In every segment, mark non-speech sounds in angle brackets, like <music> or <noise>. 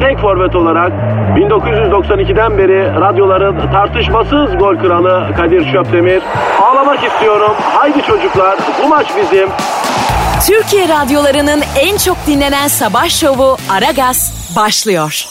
tek forvet olarak 1992'den beri radyoların tartışmasız gol kralı Kadir Şöpdemir. Ağlamak istiyorum. Haydi çocuklar bu maç bizim. Türkiye radyolarının en çok dinlenen sabah şovu Aragaz başlıyor.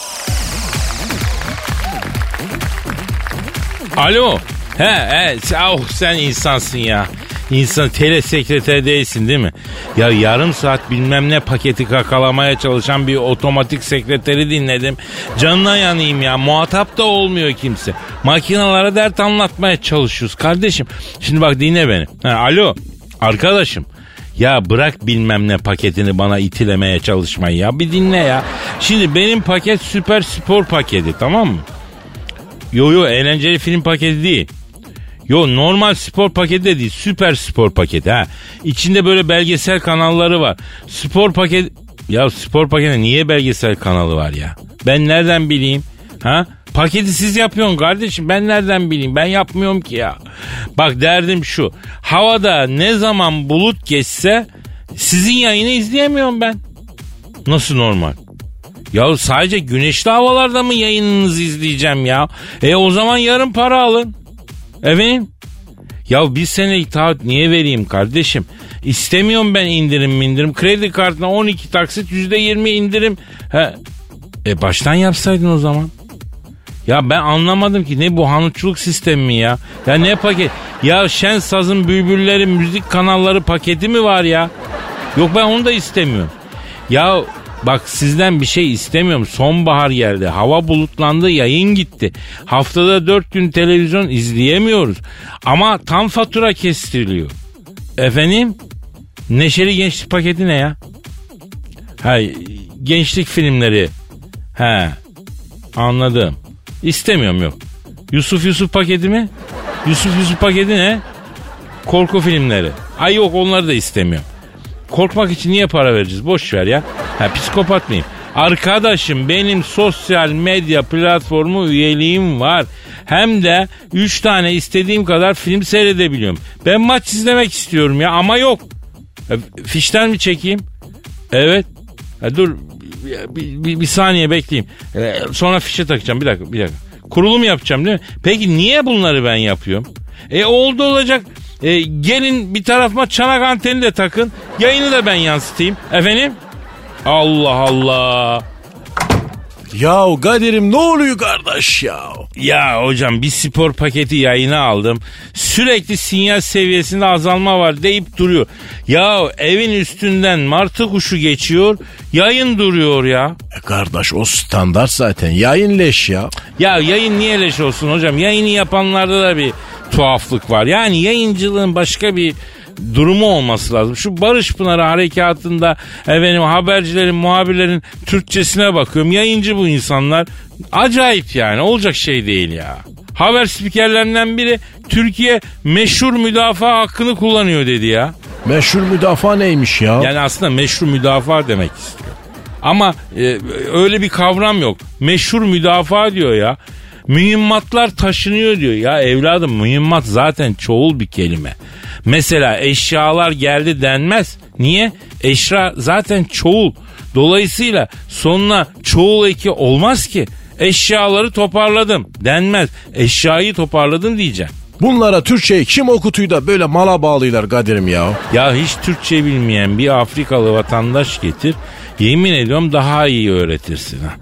Alo. He, he. Oh sen insansın ya. İnsan telesekreter değilsin değil mi? Ya yarım saat bilmem ne paketi kakalamaya çalışan bir otomatik sekreteri dinledim. Canına yanayım ya. Muhatap da olmuyor kimse. Makinalara dert anlatmaya çalışıyoruz kardeşim. Şimdi bak dinle beni. Ha, alo. Arkadaşım. Ya bırak bilmem ne paketini bana itilemeye çalışmayı ya. Bir dinle ya. Şimdi benim paket süper spor paketi tamam mı? Yo yo eğlenceli film paketi değil. Yo normal spor paketi de değil. Süper spor paketi ha. İçinde böyle belgesel kanalları var. Spor paket... Ya spor paketi niye belgesel kanalı var ya? Ben nereden bileyim? Ha? Paketi siz yapıyorsun kardeşim. Ben nereden bileyim? Ben yapmıyorum ki ya. Bak derdim şu. Havada ne zaman bulut geçse sizin yayını izleyemiyorum ben. Nasıl normal? Ya sadece güneşli havalarda mı yayınınızı izleyeceğim ya? E o zaman yarın para alın. Efendim? Ya bir sene itaat niye vereyim kardeşim? İstemiyorum ben indirim indirim. Kredi kartına 12 taksit %20 indirim. He. E baştan yapsaydın o zaman. Ya ben anlamadım ki ne bu hanutçuluk sistemi mi ya? Ya ne paket? Ya Şen Saz'ın Bülbülleri müzik kanalları paketi mi var ya? Yok ben onu da istemiyorum. Ya Bak sizden bir şey istemiyorum. Sonbahar geldi. Hava bulutlandı. Yayın gitti. Haftada dört gün televizyon izleyemiyoruz. Ama tam fatura kestiriliyor. Efendim? Neşeli gençlik paketi ne ya? Ha, gençlik filmleri. He. Anladım. İstemiyorum yok. Yusuf Yusuf paketi mi? Yusuf Yusuf paketi ne? Korku filmleri. Ay yok onları da istemiyorum. Korkmak için niye para vereceğiz? Boş ver ya. Ha psikopat mıyım? Arkadaşım benim sosyal medya platformu üyeliğim var. Hem de 3 tane istediğim kadar film seyredebiliyorum. Ben maç izlemek istiyorum ya ama yok. E, fişten mi çekeyim? Evet. Ha, dur bir, bir, bir saniye bekleyeyim. Ee, sonra fişe takacağım bir dakika bir dakika. Kurulum yapacağım değil mi? Peki niye bunları ben yapıyorum? E oldu olacak. E, gelin bir tarafıma çanak anteni de takın. Yayını da ben yansıtayım. Efendim? Allah Allah. Ya Kadir'im ne oluyor kardeş ya? Ya hocam bir spor paketi yayına aldım. Sürekli sinyal seviyesinde azalma var deyip duruyor. Ya evin üstünden martı kuşu geçiyor. Yayın duruyor ya. E kardeş o standart zaten yayın leş ya. Ya yayın niye leş olsun hocam? Yayını yapanlarda da bir tuhaflık var. Yani yayıncılığın başka bir durumu olması lazım. Şu Barış Pınarı harekatında efendim habercilerin, muhabirlerin Türkçesine bakıyorum. Yayıncı bu insanlar. Acayip yani olacak şey değil ya. Haber spikerlerinden biri Türkiye meşhur müdafaa hakkını kullanıyor dedi ya. Meşhur müdafaa neymiş ya? Yani aslında meşhur müdafaa demek istiyor. Ama e, öyle bir kavram yok. Meşhur müdafaa diyor ya. Mühimmatlar taşınıyor diyor. Ya evladım mühimmat zaten çoğul bir kelime. Mesela eşyalar geldi denmez. Niye? Eşya zaten çoğul. Dolayısıyla sonuna çoğul eki olmaz ki. Eşyaları toparladım denmez. Eşyayı toparladın diyeceğim. Bunlara Türkçeyi kim okutuyor da böyle mala bağlıyorlar Kadir'im ya? Ya hiç Türkçe bilmeyen bir Afrikalı vatandaş getir. Yemin ediyorum daha iyi öğretirsin ha.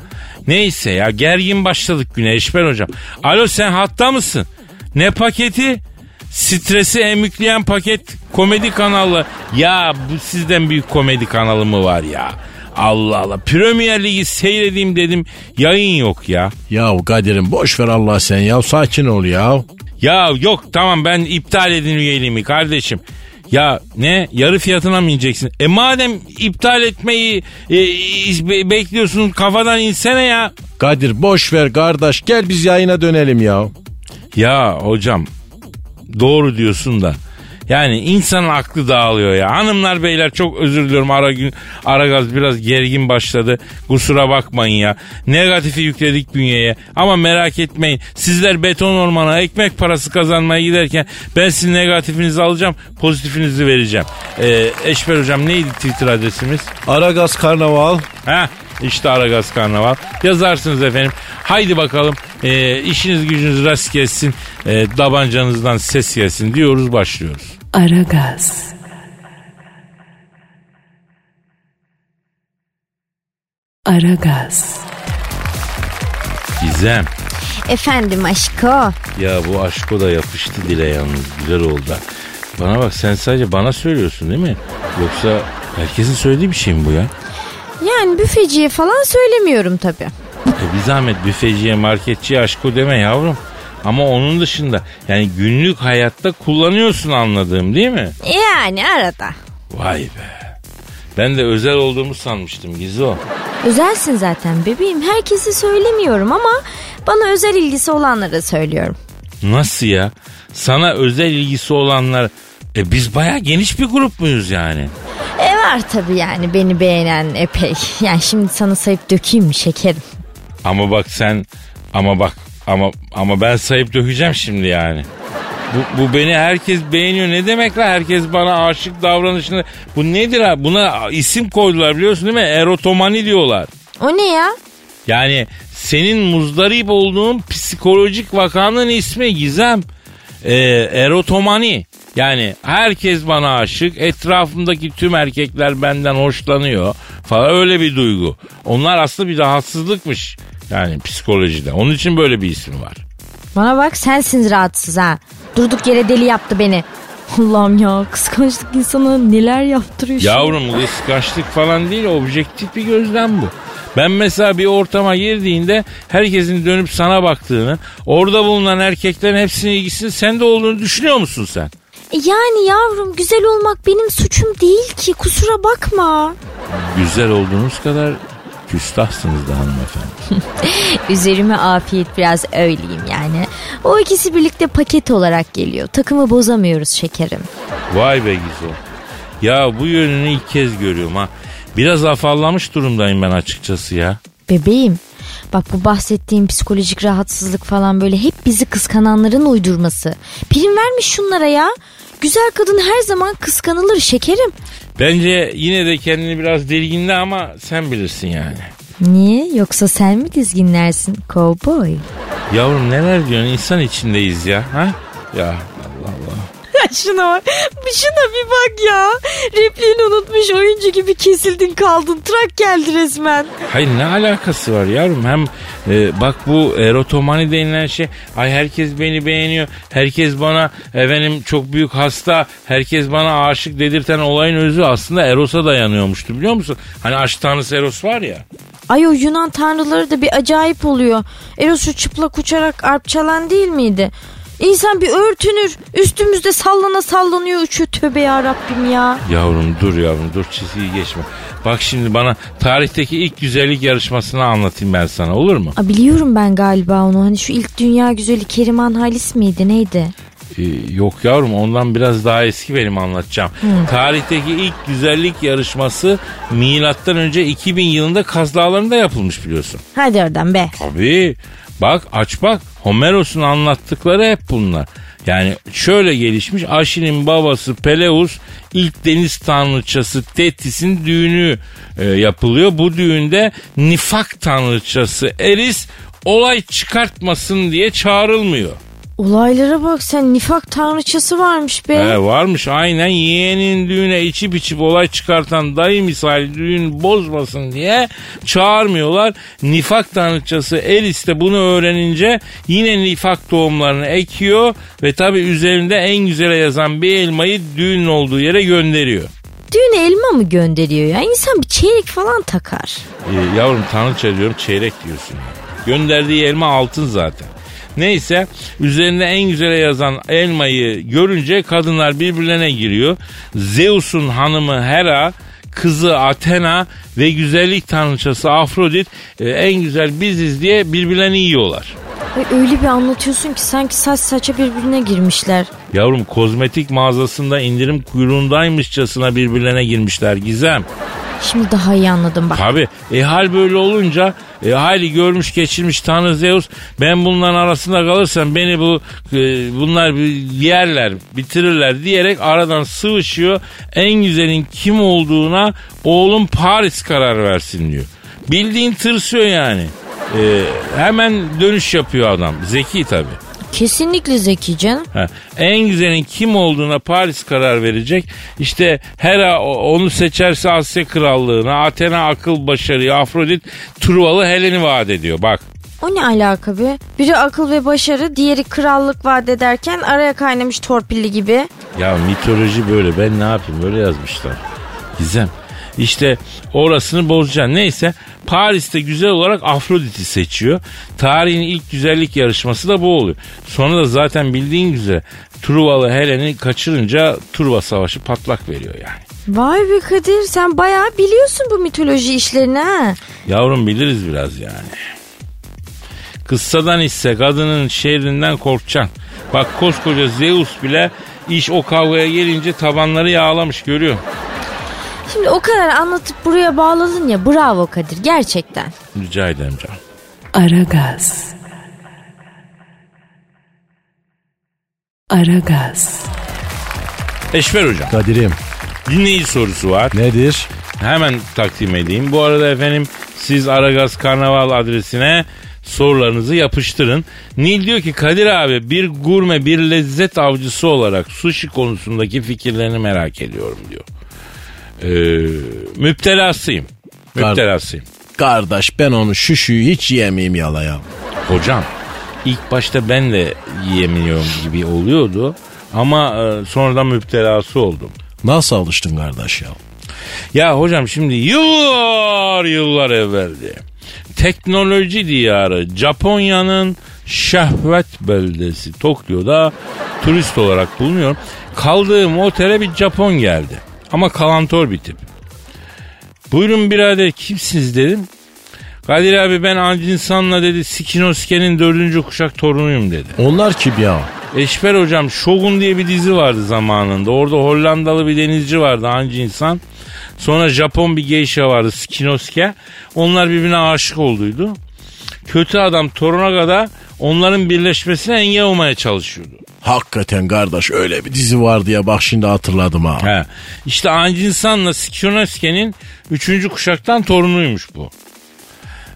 Neyse ya gergin başladık güne Eşber hocam. Alo sen hatta mısın? Ne paketi? Stresi emükleyen paket komedi kanalı. Ya bu sizden büyük komedi kanalı mı var ya? Allah Allah. Premier Ligi seyredeyim dedim. Yayın yok ya. Ya Kadir'im boş ver Allah sen ya sakin ol ya. Ya yok tamam ben iptal edin üyeliğimi kardeşim. Ya ne yarı fiyatına mı ineceksin? E madem iptal etmeyi e, be- bekliyorsun kafadan insene ya. Kadir boş ver kardeş gel biz yayına dönelim ya. Ya hocam doğru diyorsun da. Yani insanın aklı dağılıyor ya. Hanımlar beyler çok özür diliyorum ara gün ara gaz biraz gergin başladı. Kusura bakmayın ya. Negatifi yükledik bünyeye. Ama merak etmeyin. Sizler beton ormana ekmek parası kazanmaya giderken ben sizin negatifinizi alacağım. Pozitifinizi vereceğim. Ee, Eşber hocam neydi Twitter adresimiz? Aragaz Karnaval. Ha işte Aragaz Karnaval. Yazarsınız efendim. Haydi bakalım e, işiniz gücünüz rast gelsin. E, tabancanızdan ses gelsin diyoruz başlıyoruz. Aragaz. Aragaz. Gizem. Efendim aşko. Ya bu aşko da yapıştı dile yalnız güzel oldu. Bana bak sen sadece bana söylüyorsun değil mi? Yoksa herkesin söylediği bir şey mi bu ya? Yani büfeciye falan söylemiyorum tabii. E bir zahmet büfeciye marketçiye aşko deme yavrum. Ama onun dışında yani günlük hayatta kullanıyorsun anladığım değil mi? Yani arada. Vay be. Ben de özel olduğumu sanmıştım Gizo. Özelsin zaten bebeğim. Herkese söylemiyorum ama bana özel ilgisi olanlara söylüyorum. Nasıl ya? Sana özel ilgisi olanlar... E biz baya geniş bir grup muyuz yani? E var tabii yani beni beğenen epey. Yani şimdi sana sayıp dökeyim mi şekerim? Ama bak sen... Ama bak ama ama ben sayıp dökeceğim şimdi yani. Bu, bu beni herkes beğeniyor. Ne demek la herkes bana aşık davranışını... Bu nedir ha? Buna isim koydular biliyorsun değil mi? Erotomani diyorlar. O ne ya? Yani senin muzdarip olduğun psikolojik vakanın ismi Gizem. Ee, erotomani. Yani herkes bana aşık. Etrafımdaki tüm erkekler benden hoşlanıyor falan öyle bir duygu. Onlar aslında bir rahatsızlıkmış. Yani psikolojide. Onun için böyle bir ismi var. Bana bak sensin rahatsız ha. Durduk yere deli yaptı beni. Allah'ım ya kıskançlık insana neler yaptırıyor. şimdi. Yavrum kıskançlık falan değil objektif bir gözlem bu. Ben mesela bir ortama girdiğinde herkesin dönüp sana baktığını, orada bulunan erkeklerin hepsinin ilgisinin sende olduğunu düşünüyor musun sen? E Yani yavrum güzel olmak benim suçum değil ki kusura bakma. Güzel olduğunuz kadar küstahsınız da hanımefendi. <laughs> Üzerime afiyet biraz öyleyim yani. O ikisi birlikte paket olarak geliyor. Takımı bozamıyoruz şekerim. Vay be Gizo. Ya bu yönünü ilk kez görüyorum ha. Biraz afallamış durumdayım ben açıkçası ya. Bebeğim bak bu bahsettiğim psikolojik rahatsızlık falan böyle hep bizi kıskananların uydurması. Prim vermiş şunlara ya. Güzel kadın her zaman kıskanılır şekerim. Bence yine de kendini biraz delginde ama sen bilirsin yani. Niye? Yoksa sen mi dizginlersin cowboy? Yavrum neler diyorsun insan içindeyiz ya. Ha? Ya Allah. şuna bak. Şuna bir bak ya. Repliğini unutmuş oyuncu gibi kesildin kaldın. Trak geldi resmen. Hayır ne alakası var yavrum? Hem e, bak bu erotomani denilen şey ay herkes beni beğeniyor. Herkes bana efendim çok büyük hasta. Herkes bana aşık dedirten olayın özü aslında Eros'a dayanıyormuştu biliyor musun? Hani aşk tanrısı Eros var ya. Ay o Yunan tanrıları da bir acayip oluyor. Eros şu çıplak uçarak arp çalan değil miydi? İnsan bir örtünür. Üstümüzde sallana sallanıyor uçuyor. Tövbe ya Rabbim ya. Yavrum dur yavrum dur çizgiyi geçme. Bak şimdi bana tarihteki ilk güzellik yarışmasını anlatayım ben sana olur mu? Aa, biliyorum ben galiba onu. Hani şu ilk dünya güzeli Keriman Halis miydi neydi? Ee, yok yavrum ondan biraz daha eski benim anlatacağım. Tarihteki ilk güzellik yarışması milattan önce 2000 yılında Kaz Dağları'nda yapılmış biliyorsun. Hadi oradan be. Tabii. Bak aç bak. Homeros'un anlattıkları hep bunlar. Yani şöyle gelişmiş. Aşil'in babası Peleus ilk deniz tanrıçası Tetis'in düğünü e, yapılıyor. Bu düğünde nifak tanrıçası Eris olay çıkartmasın diye çağrılmıyor. Olaylara bak sen nifak tanrıçası varmış be. He, varmış aynen yeğenin düğüne içip içip olay çıkartan dayı misali düğün bozmasın diye çağırmıyorlar. Nifak tanrıçası Eris de bunu öğrenince yine nifak tohumlarını ekiyor ve tabi üzerinde en güzele yazan bir elmayı düğünün olduğu yere gönderiyor. düğüne elma mı gönderiyor ya? İnsan bir çeyrek falan takar. Ee, yavrum tanrıça diyorum çeyrek diyorsun. Gönderdiği elma altın zaten. Neyse üzerinde en güzele yazan elmayı görünce kadınlar birbirlerine giriyor. Zeus'un hanımı Hera, kızı Athena ve güzellik tanrıçası Afrodit e, en güzel biziz diye birbirlerini yiyorlar. Ay öyle bir anlatıyorsun ki sanki saç saça birbirine girmişler. Yavrum kozmetik mağazasında indirim kuyruğundaymışçasına birbirlerine girmişler Gizem. Şimdi daha iyi anladım bak. Tabi e hal böyle olunca e, hali görmüş geçirmiş Tanrı Zeus ben bunların arasında kalırsam beni bu e, bunlar yerler bitirirler diyerek aradan sıvışıyor. En güzelin kim olduğuna oğlum Paris karar versin diyor. Bildiğin tırsıyor yani. E, hemen dönüş yapıyor adam. Zeki tabi. Kesinlikle zeki canım. Ha, en güzelin kim olduğuna Paris karar verecek. İşte Hera onu seçerse Asya krallığına, Athena akıl başarıyı, Afrodit Truvalı Helen'i vaat ediyor. Bak O ne alaka be? Biri akıl ve başarı, diğeri krallık vaat ederken araya kaynamış torpilli gibi. ya mitoloji böyle ben ne yapayım böyle yazmışlar. Gizem. İşte orasını bozacaksın. Neyse Paris'te güzel olarak Afrodit'i seçiyor. Tarihin ilk güzellik yarışması da bu oluyor. Sonra da zaten bildiğin üzere Truvalı Helen'i kaçırınca Truva Savaşı patlak veriyor yani. Vay be Kadir sen bayağı biliyorsun bu mitoloji işlerini ha. Yavrum biliriz biraz yani. Kıssadan ise kadının şerrinden korkacaksın. Bak koskoca Zeus bile iş o kavgaya gelince tabanları yağlamış görüyor. Şimdi o kadar anlatıp buraya bağladın ya bravo Kadir gerçekten. Rica ederim canım. Aragaz. Aragaz. Eşver hocam Kadir'im dinleyici sorusu var. nedir? Hemen takdim edeyim. Bu arada efendim siz Aragaz Karnaval adresine sorularınızı yapıştırın. Nil diyor ki Kadir abi bir gurme bir lezzet avcısı olarak sushi konusundaki fikirlerini merak ediyorum diyor. Ee, müptelasıyım. Müptelasıyım. Kardeş ben onu şüşüyü hiç yiyemeyeyim yala ya. Hocam ilk başta ben de yiyemiyorum gibi oluyordu. Ama e, sonradan müptelası oldum. Nasıl alıştın kardeş ya? Ya hocam şimdi yıllar yıllar evveldi. Teknoloji diyarı Japonya'nın şehvet beldesi Tokyo'da turist olarak bulunuyorum. Kaldığım otele bir Japon geldi. Ama kalantor bir tip. Buyurun birader kimsiniz dedim. Kadir abi ben Ancinsan'la dedi Sikinosuke'nin dördüncü kuşak torunuyum dedi. Onlar kim ya? Eşber hocam Shogun diye bir dizi vardı zamanında. Orada Hollandalı bir denizci vardı Hangi insan. Sonra Japon bir geisha vardı Skinosuke. Onlar birbirine aşık olduydu. Kötü adam toruna kadar onların birleşmesine engel olmaya çalışıyordu. Hakikaten kardeş öyle bir dizi vardı ya bak şimdi hatırladım ha. He. İşte Ancinsan'la Skinosuke'nin üçüncü kuşaktan torunuymuş bu.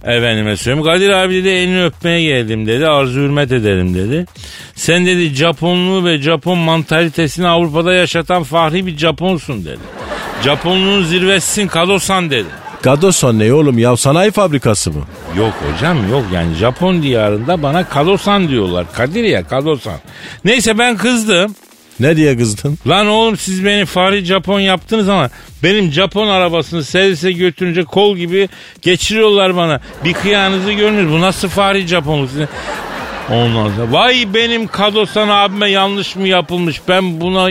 Efendime söyleyeyim. Kadir abi dedi elini öpmeye geldim dedi. Arzu hürmet ederim dedi. Sen dedi Japonluğu ve Japon mantalitesini Avrupa'da yaşatan fahri bir Japonsun dedi. Japonluğun zirvesisin Kadosan dedi. Gadosan ne oğlum ya sanayi fabrikası mı? Yok hocam yok yani Japon diyarında bana Kadosan diyorlar. Kadir ya Kadosan. Neyse ben kızdım. Ne diye kızdın? Lan oğlum siz beni Fahri Japon yaptınız ama benim Japon arabasını servise götürünce kol gibi geçiriyorlar bana. Bir kıyanızı görmüyoruz. Bu nasıl Fahri Japonluk? Ondan sonra vay benim Kadosan abime yanlış mı yapılmış ben buna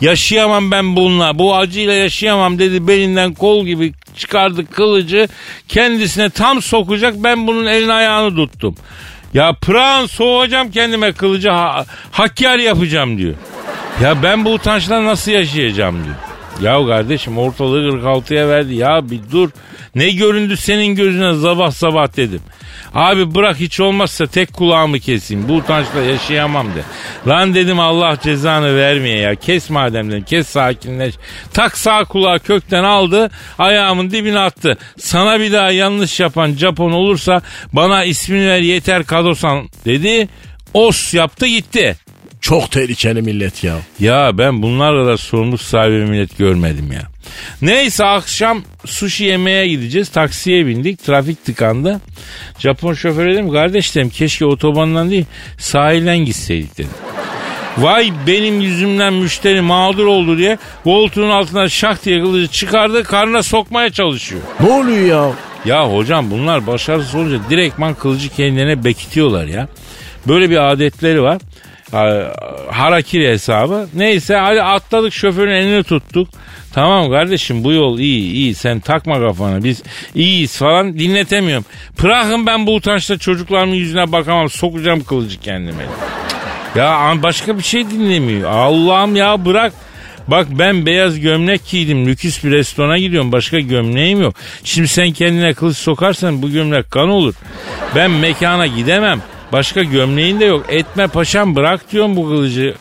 yaşayamam ben bununla bu acıyla yaşayamam dedi belinden kol gibi çıkardı kılıcı kendisine tam sokacak ben bunun elini ayağını tuttum. Ya pran soğuyacağım kendime kılıcı ha, hakkar yapacağım diyor. Ya ben bu utançla nasıl yaşayacağım diyor. Ya kardeşim ortalığı 46'ya verdi. Ya bir dur. Ne göründü senin gözüne sabah sabah dedim. Abi bırak hiç olmazsa tek kulağımı keseyim. Bu utançla yaşayamam de. Lan dedim Allah cezanı vermeye ya. Kes madem dedim. Kes sakinleş. Tak sağ kulağı kökten aldı. Ayağımın dibine attı. Sana bir daha yanlış yapan Japon olursa bana ismini ver yeter Kadosan dedi. Os yaptı gitti. Çok tehlikeli millet ya. Ya ben bunlar kadar sorumluluk sahibi millet görmedim ya. Neyse akşam sushi yemeye gideceğiz. Taksiye bindik. Trafik tıkandı. Japon şoföre dedim kardeş dedim keşke otobandan değil sahilden gitseydik dedim. Vay benim yüzümden müşteri mağdur oldu diye koltuğun altından şak diye kılıcı çıkardı karnına sokmaya çalışıyor. Ne oluyor ya? Ya hocam bunlar başarısız olunca direktman kılıcı kendilerine bekitiyorlar ya. Böyle bir adetleri var. Ha- Harakiri hesabı. Neyse hadi atladık şoförün elini tuttuk. Tamam kardeşim bu yol iyi iyi sen takma kafana biz iyiyiz falan dinletemiyorum. Bırakın ben bu utançta çocuklarımın yüzüne bakamam sokacağım kılıcı kendime. Ya başka bir şey dinlemiyor. Allah'ım ya bırak. Bak ben beyaz gömlek giydim. Lüküs bir restorana gidiyorum. Başka gömleğim yok. Şimdi sen kendine kılıç sokarsan bu gömlek kan olur. Ben mekana gidemem. Başka gömleğin de yok. Etme paşam bırak diyorum bu kılıcı.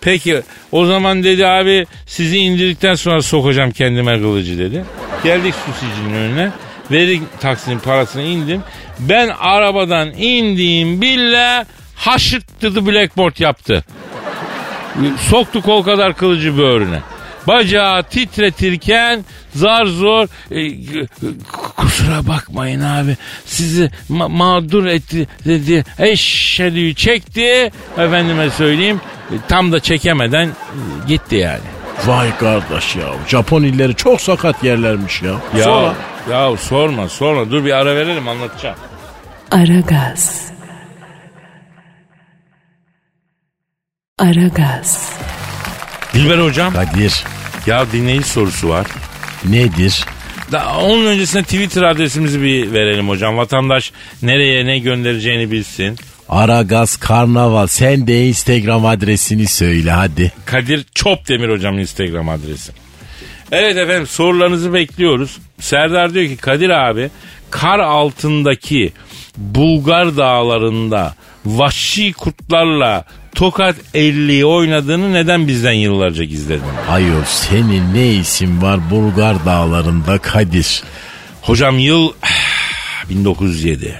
Peki o zaman dedi abi sizi indirdikten sonra sokacağım kendime kılıcı dedi. Geldik susicinin önüne. Verdik taksinin parasını indim. Ben arabadan indiğim bile haşırt blackboard yaptı. Soktu kol kadar kılıcı böğrüne. Bacağı titretirken zar zor e, kusura bakmayın abi sizi ma- mağdur etti dedi eşhedü çekti efendime söyleyeyim e, tam da çekemeden e, gitti yani. Vay kardeş ya. Japon illeri çok sakat yerlermiş ya. Ya, Sonra ya sorma sorma dur bir ara verelim anlatacağım. Aragaz. Aragaz. Dilber hocam Kadir ya dinleyici sorusu var. nedir? Da, onun öncesinde Twitter adresimizi bir verelim hocam. Vatandaş nereye ne göndereceğini bilsin. Aragaz Karnaval sen de Instagram adresini söyle hadi. Kadir Çopdemir hocam Instagram adresi. Evet efendim sorularınızı bekliyoruz. Serdar diyor ki Kadir abi kar altındaki Bulgar dağlarında vahşi kurtlarla Tokat 50'yi oynadığını neden bizden yıllarca gizledin? Ayol senin ne isim var Bulgar dağlarında Kadir? Hocam yıl <sighs> 1907.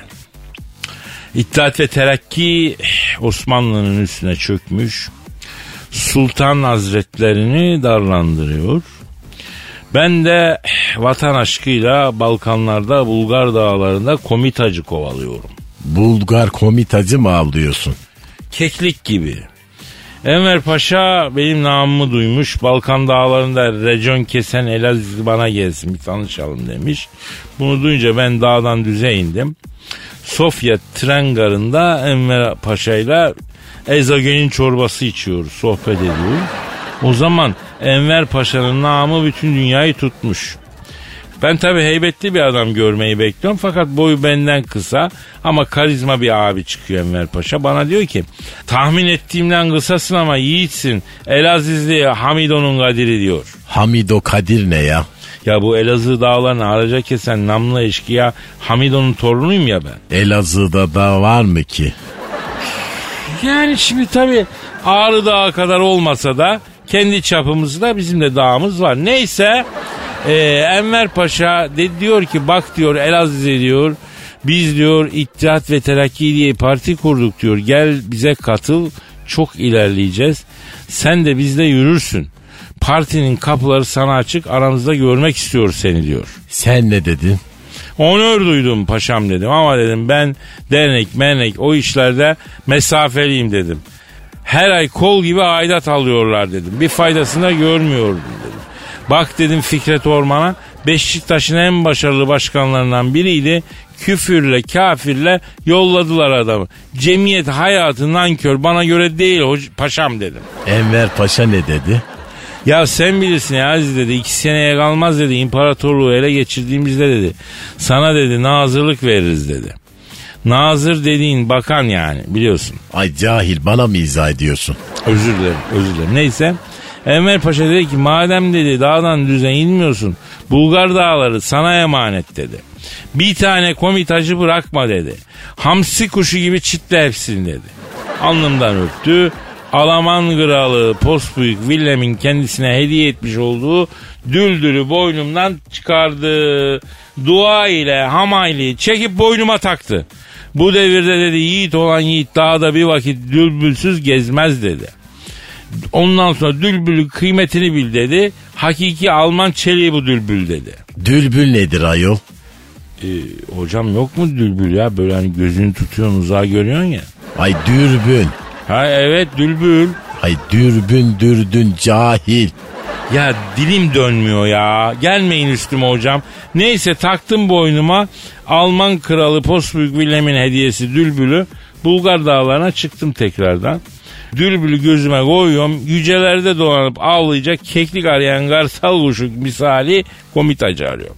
İttihat ve Terakki Osmanlı'nın üstüne çökmüş. Sultan Hazretlerini darlandırıyor. Ben de <sighs> vatan aşkıyla Balkanlarda Bulgar dağlarında komitacı kovalıyorum. Bulgar komitacı mı avlıyorsun? Keklik gibi. Enver Paşa benim namımı duymuş. Balkan dağlarında recon kesen Elazizli bana gelsin bir tanışalım demiş. Bunu duyunca ben dağdan düze indim. Sofya tren garında Enver Paşa ile ezogelin çorbası içiyoruz, sohbet ediyoruz. O zaman Enver Paşa'nın namı bütün dünyayı tutmuş. Ben tabi heybetli bir adam görmeyi bekliyorum fakat boyu benden kısa ama karizma bir abi çıkıyor Enver Paşa. Bana diyor ki tahmin ettiğimden kısasın ama yiğitsin. Elazizli Hamido'nun kadiri diyor. Hamido Kadir ne ya? Ya bu Elazığ dağlarını araca kesen namlı eşkıya Hamido'nun torunuyum ya ben. Elazığ'da da var mı ki? Yani şimdi tabii Ağrı Dağı kadar olmasa da kendi çapımızda bizim de dağımız var. Neyse e, Enver Paşa de, diyor ki bak diyor Elazığ diyor biz diyor İttihat ve Terakki diye parti kurduk diyor. Gel bize katıl çok ilerleyeceğiz. Sen de bizde yürürsün. Partinin kapıları sana açık aramızda görmek istiyor seni diyor. Sen ne dedin? Onur duydum paşam dedim ama dedim ben dernek mernek o işlerde mesafeliyim dedim. Her ay kol gibi aidat alıyorlar dedim. Bir faydasını da görmüyordum dedim. Bak dedim Fikret Orman'a Beşiktaş'ın en başarılı başkanlarından biriydi. Küfürle kafirle yolladılar adamı. Cemiyet hayatı nankör bana göre değil hoc- paşam dedim. Enver Paşa ne dedi? Ya sen bilirsin ya Aziz dedi. iki seneye kalmaz dedi. İmparatorluğu ele geçirdiğimizde dedi. Sana dedi nazırlık veririz dedi. Nazır dediğin bakan yani biliyorsun. Ay cahil bana mı izah ediyorsun? Özür dilerim özür dilerim. Neyse. Enver Paşa dedi ki madem dedi dağdan düze inmiyorsun. Bulgar dağları sana emanet dedi. Bir tane komitacı bırakma dedi. Hamsi kuşu gibi çitle hepsini dedi. Alnımdan öptü. Alaman kralı Postbüyük Willem'in kendisine hediye etmiş olduğu düldülü boynumdan çıkardı. Dua ile hamayli çekip boynuma taktı. Bu devirde dedi yiğit olan yiğit dağda bir vakit dürbülsüz gezmez dedi. Ondan sonra dülbülün kıymetini bil dedi. Hakiki Alman çeliği bu dülbül dedi. Dülbül nedir ayol? Ee, hocam yok mu dülbül ya böyle hani gözünü tutuyorsun uzağa görüyorsun ya. Ay dürbün. Ha evet dülbül. Ay dürbün dürdün cahil. Ya dilim dönmüyor ya. Gelmeyin üstüme hocam. Neyse taktım boynuma Alman kralı Postbüyük Wilhelm'in hediyesi Dülbül'ü. Bulgar dağlarına çıktım tekrardan. Dülbül'ü gözüme koyuyorum. Yücelerde dolanıp avlayacak keklik arayan garsal kuşu misali komitacı arıyorum.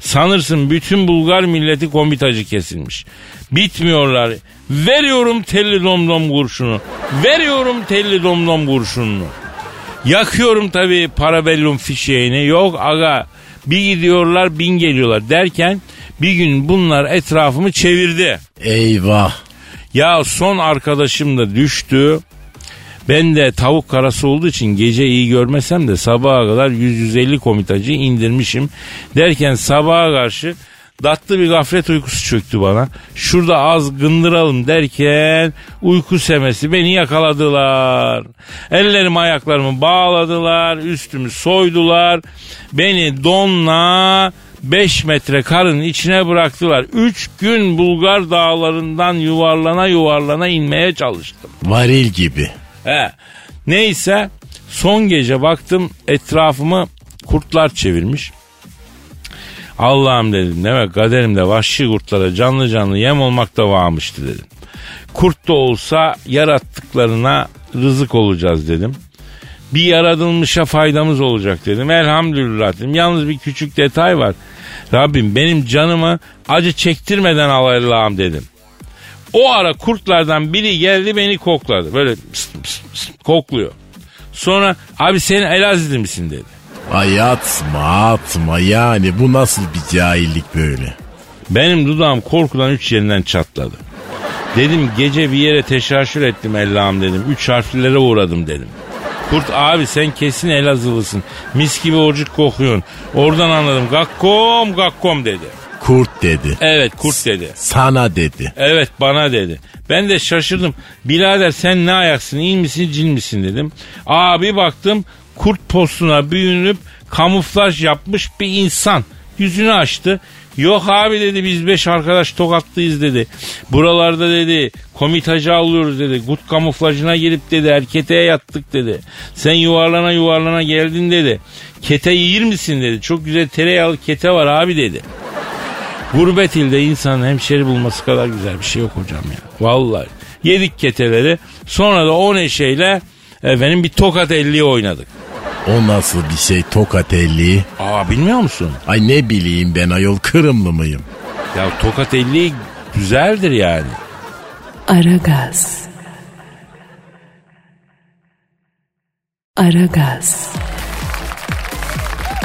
Sanırsın bütün Bulgar milleti komitacı kesilmiş. Bitmiyorlar. Veriyorum telli domdom kurşunu. Veriyorum telli domdom kurşununu. Yakıyorum tabii parabellum fişeğini. Yok aga bir gidiyorlar bin geliyorlar derken bir gün bunlar etrafımı çevirdi. Eyvah. Ya son arkadaşım da düştü. Ben de tavuk karası olduğu için gece iyi görmesem de sabaha kadar 100-150 komitacı indirmişim. Derken sabaha karşı tatlı bir gaflet uykusu çöktü bana. Şurada az gındıralım derken uyku semesi beni yakaladılar. Ellerimi ayaklarımı bağladılar, üstümü soydular. Beni donla 5 metre karın içine bıraktılar. 3 gün Bulgar dağlarından yuvarlana yuvarlana inmeye çalıştım. Varil gibi. He. Neyse son gece baktım etrafımı kurtlar çevirmiş. Allah'ım dedim demek kaderimde vahşi kurtlara canlı canlı yem olmak da varmıştı dedim. Kurt da olsa yarattıklarına rızık olacağız dedim. Bir yaratılmışa faydamız olacak dedim. Elhamdülillah dedim. Yalnız bir küçük detay var. Rabbim benim canımı acı çektirmeden al Allah'ım dedim. O ara kurtlardan biri geldi beni kokladı. Böyle pıs pıs pıs kokluyor. Sonra abi sen Elazığlı misin dedi. Ay atma atma yani bu nasıl bir cahillik böyle. Benim dudağım korkudan üç yerinden çatladı. Dedim gece bir yere teşaşür ettim Allah'ım dedim. Üç harflilere uğradım dedim. Kurt abi sen kesin Elazığlısın. Mis gibi orcuk kokuyorsun. Oradan anladım. Gakkom gakkom dedi. Kurt dedi. Evet kurt dedi. Sana dedi. Evet bana dedi. Ben de şaşırdım. Birader sen ne ayaksın iyi misin cin misin dedim. Abi baktım kurt postuna büyünüp kamuflaj yapmış bir insan. Yüzünü açtı. Yok abi dedi biz beş arkadaş tokatlıyız dedi. Buralarda dedi komitacı alıyoruz dedi. Gut kamuflajına girip dedi erketeye yattık dedi. Sen yuvarlana yuvarlana geldin dedi. Kete yiyir misin dedi. Çok güzel tereyağlı kete var abi dedi. Gurbet ilde insanın hemşeri bulması kadar güzel bir şey yok hocam ya. Vallahi. Yedik keteleri sonra da o neşeyle efendim bir tokat elliği oynadık. O nasıl bir şey tokat elliği? Aa bilmiyor musun? Ay ne bileyim ben ayol kırımlı mıyım? Ya tokat elliği güzeldir yani. Aragaz. Aragaz.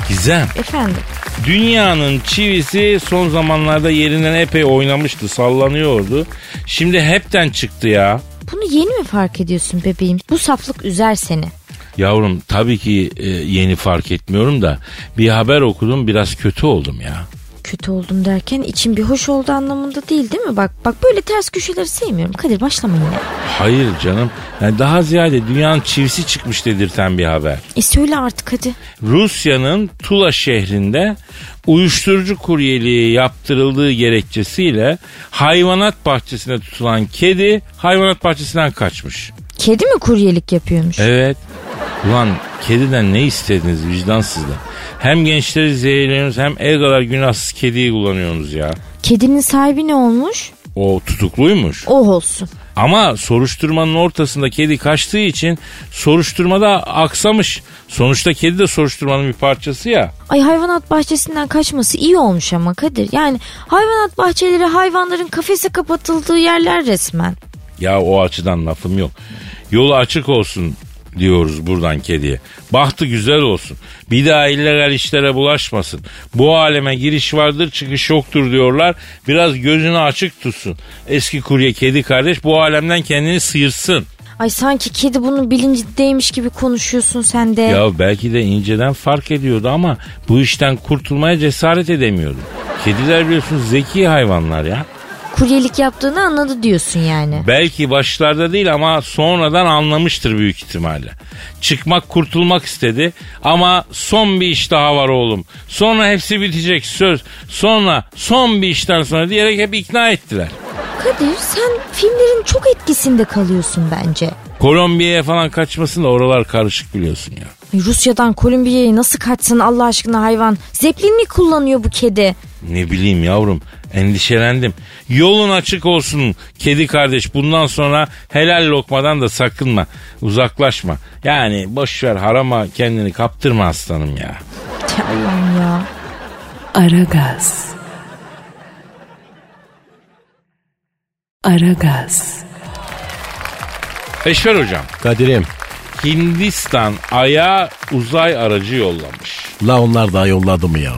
Gizem. Efendim. Dünyanın çivisi son zamanlarda yerinden epey oynamıştı, sallanıyordu. Şimdi hepten çıktı ya. Bunu yeni mi fark ediyorsun bebeğim? Bu saflık üzer seni. Yavrum tabii ki e, yeni fark etmiyorum da bir haber okudum biraz kötü oldum ya. Kötü oldum derken için bir hoş oldu anlamında değil değil mi? Bak bak böyle ters köşeleri sevmiyorum. Kadir başlama yine. Hayır canım. Yani daha ziyade dünyanın çivisi çıkmış dedirten bir haber. E söyle artık hadi. Rusya'nın Tula şehrinde uyuşturucu kuryeliği yaptırıldığı gerekçesiyle hayvanat bahçesine tutulan kedi hayvanat bahçesinden kaçmış. Kedi mi kuryelik yapıyormuş? Evet. Ulan kediden ne istediniz vicdansızlar? Hem gençleri zehirliyorsunuz hem el kadar günahsız kediyi kullanıyorsunuz ya. Kedinin sahibi ne olmuş? O tutukluymuş. Oh olsun. Ama soruşturmanın ortasında kedi kaçtığı için soruşturmada aksamış. Sonuçta kedi de soruşturmanın bir parçası ya. Ay hayvanat bahçesinden kaçması iyi olmuş ama Kadir. Yani hayvanat bahçeleri hayvanların kafese kapatıldığı yerler resmen. Ya o açıdan lafım yok. Yolu açık olsun diyoruz buradan kediye. Bahtı güzel olsun. Bir daha illegal işlere bulaşmasın. Bu aleme giriş vardır çıkış yoktur diyorlar. Biraz gözünü açık tutsun. Eski kurye kedi kardeş bu alemden kendini sıyırsın. Ay sanki kedi bunun bilincindeymiş gibi konuşuyorsun sen de. Ya belki de inceden fark ediyordu ama bu işten kurtulmaya cesaret edemiyordu. Kediler biliyorsunuz zeki hayvanlar ya. Kuryelik yaptığını anladı diyorsun yani. Belki başlarda değil ama sonradan anlamıştır büyük ihtimalle. Çıkmak kurtulmak istedi ama son bir iş daha var oğlum. Sonra hepsi bitecek söz. Sonra son bir işten sonra diyerek hep ikna ettiler. Kadir sen filmlerin çok etkisinde kalıyorsun bence. Kolombiya'ya falan kaçmasın da oralar karışık biliyorsun ya. Rusya'dan Kolombiya'ya nasıl kaçsın Allah aşkına hayvan? Zeplin mi kullanıyor bu kedi? Ne bileyim yavrum endişelendim. Yolun açık olsun kedi kardeş. Bundan sonra helal lokmadan da sakınma. Uzaklaşma. Yani boş ver harama kendini kaptırma aslanım ya. Allah'ım ya. Aragaz. Aragaz. Eşver hocam. Kadir'im. Hindistan Ay'a uzay aracı yollamış. La onlar da yolladı mı ya?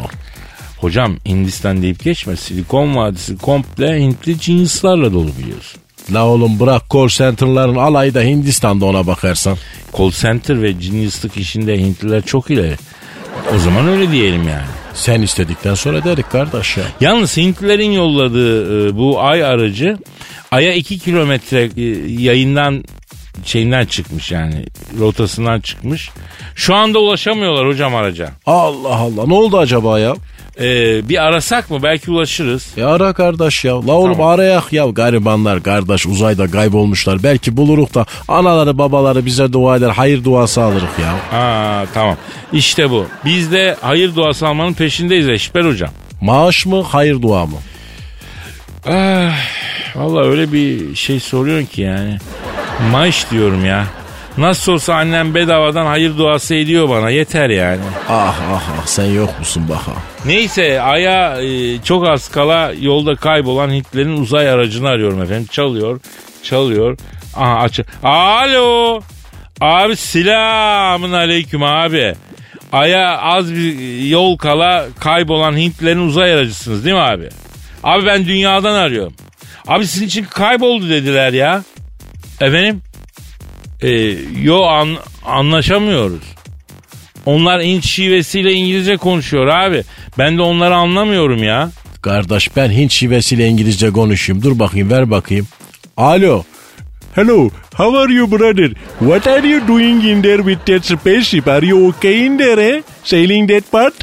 Hocam Hindistan deyip geçme. Silikon Vadisi komple Hintli cinslerle dolu biliyorsun. La oğlum bırak call center'ların alayı da Hindistan'da ona bakarsan. Call center ve cinslik işinde Hintliler çok ileri. O zaman öyle diyelim yani. Sen istedikten sonra dedik kardeş ya. Yalnız Hintlilerin yolladığı e, bu ay aracı Ay'a 2 kilometre e, yayından şeyinden çıkmış yani rotasından çıkmış. Şu anda ulaşamıyorlar hocam araca. Allah Allah ne oldu acaba ya? Ee, bir arasak mı belki ulaşırız. Ya ara kardeş ya. La oğlum Tamam. arayak ya. Garibanlar kardeş uzayda kaybolmuşlar. Belki buluruk da anaları babaları bize dua eder. Hayır duası alırık ya. Aa tamam işte bu. Biz de hayır duası almanın peşindeyiz Eşber hocam. Maaş mı hayır dua mı? Ah, Valla öyle bir şey soruyorsun ki yani. Maaş diyorum ya. Nasıl olsa annem bedavadan hayır duası ediyor bana yeter yani. Ah ah ah sen yok musun baka? Neyse Ay'a e, çok az kala yolda kaybolan Hintlerin uzay aracını arıyorum efendim. Çalıyor, çalıyor. Aha aç. Alo. Abi selamın aleyküm abi. Ay'a az bir yol kala kaybolan Hintlerin uzay aracısınız değil mi abi? Abi ben dünyadan arıyorum. Abi sizin için kayboldu dediler ya. Efendim? Ee, yo an, anlaşamıyoruz. Onlar Hint şivesiyle İngilizce konuşuyor abi. Ben de onları anlamıyorum ya. Kardeş ben Hint şivesiyle İngilizce konuşayım. Dur bakayım ver bakayım. Alo. Hello, how are you brother? What are you doing in there with that spaceship? Are you okay in there eh? Sailing that part?